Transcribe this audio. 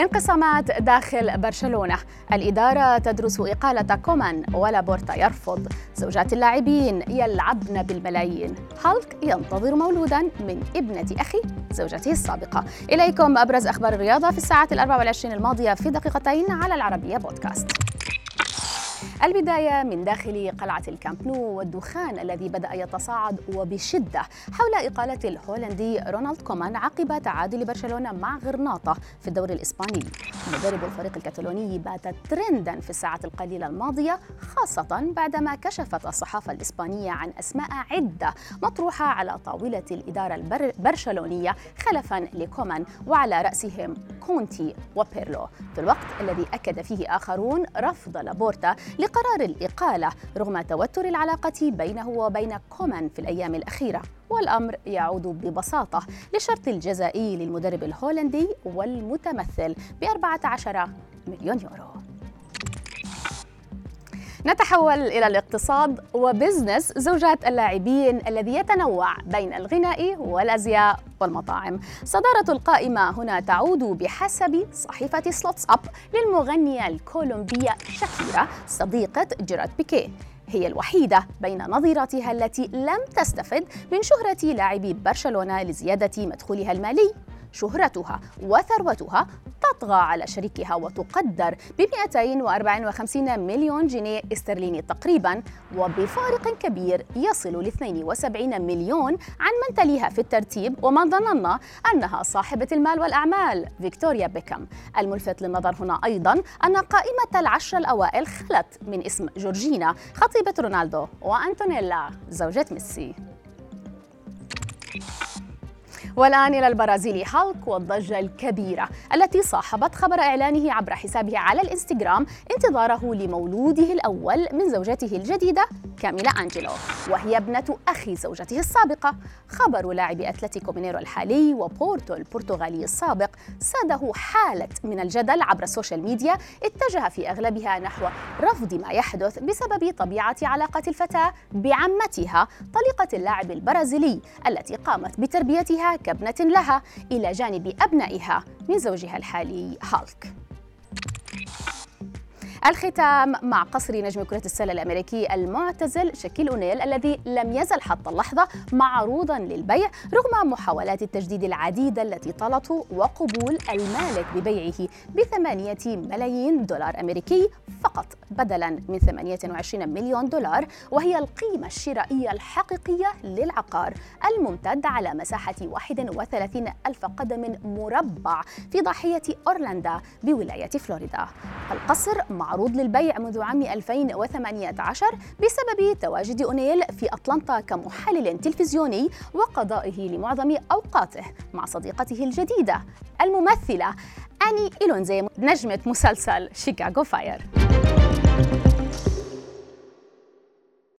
انقسامات داخل برشلونة. الإدارة تدرس إقالة كومان ولابورتا يرفض. زوجات اللاعبين يلعبن بالملايين. هالك ينتظر مولودا من ابنة أخي زوجته السابقة. إليكم أبرز أخبار الرياضة في الساعات الأربع والعشرين الماضية في دقيقتين على العربية بودكاست. البداية من داخل قلعة الكامب نو والدخان الذي بدأ يتصاعد وبشدة حول إقالة الهولندي رونالد كومان عقب تعادل برشلونة مع غرناطة في الدوري الإسباني. مدرب الفريق الكتالوني بات ترندا في الساعات القليلة الماضية خاصة بعدما كشفت الصحافة الإسبانية عن أسماء عدة مطروحة على طاولة الإدارة البرشلونية خلفا لكومان وعلى رأسهم كونتي وبيرلو. في الوقت الذي أكد فيه آخرون رفض لابورتا لقرار الإقالة رغم توتر العلاقة بينه وبين كومان في الأيام الأخيرة والأمر يعود ببساطة للشرط الجزائي للمدرب الهولندي والمتمثل ب 14 مليون يورو. نتحول إلى الاقتصاد و business زوجات اللاعبين الذي يتنوع بين الغناء والأزياء والمطاعم. صدارة القائمة هنا تعود بحسب صحيفة سلوتس أب للمغنية الكولومبية شاكيرا صديقة جيرارد بيكيه. هي الوحيدة بين نظيراتها التي لم تستفد من شهرة لاعبي برشلونة لزيادة مدخولها المالي. شهرتها وثروتها تطغى على شريكها وتقدر ب 254 مليون جنيه استرليني تقريبا وبفارق كبير يصل ل 72 مليون عن من تليها في الترتيب ومن ظننا أنها صاحبة المال والأعمال فيكتوريا بيكم. الملفت للنظر هنا أيضا أن قائمة العشر الأوائل خلت من اسم جورجينا خطيبة رونالدو وأنتونيلا زوجة ميسي. والآن إلى البرازيلي هالك والضجة الكبيرة التي صاحبت خبر إعلانه عبر حسابه على الإنستغرام انتظاره لمولوده الأول من زوجته الجديدة كاميلا أنجلو وهي ابنة أخي زوجته السابقة. خبر لاعب أتلتيكو مينيرو الحالي وبورتو البرتغالي السابق ساده حالة من الجدل عبر ال social media اتجه في أغلبها نحو رفض ما يحدث بسبب طبيعة علاقة الفتاة بعمتها طليقة اللاعب البرازيلي التي قامت بتربيتها كابنة لها إلى جانب أبنائها من زوجها الحالي هالك. الختام مع قصر نجم كرة السلة الأمريكي المعتزل شكيل أونيل الذي لم يزل حتى اللحظة معروضا للبيع رغم محاولات التجديد العديدة التي طالته وقبول المالك ببيعه بثمانية ملايين دولار أمريكي فقط بدلا من 28 مليون دولار وهي القيمة الشرائية الحقيقية للعقار الممتد على مساحة 31 ألف قدم مربع في ضاحية أورلاندا بولاية فلوريدا. القصر معروض للبيع منذ عام 2018 بسبب تواجد أونيل في أطلنطا كمحلل تلفزيوني وقضائه لمعظم أوقاته مع صديقته الجديدة الممثلة أني إيلونزي نجمة مسلسل شيكاغو فاير.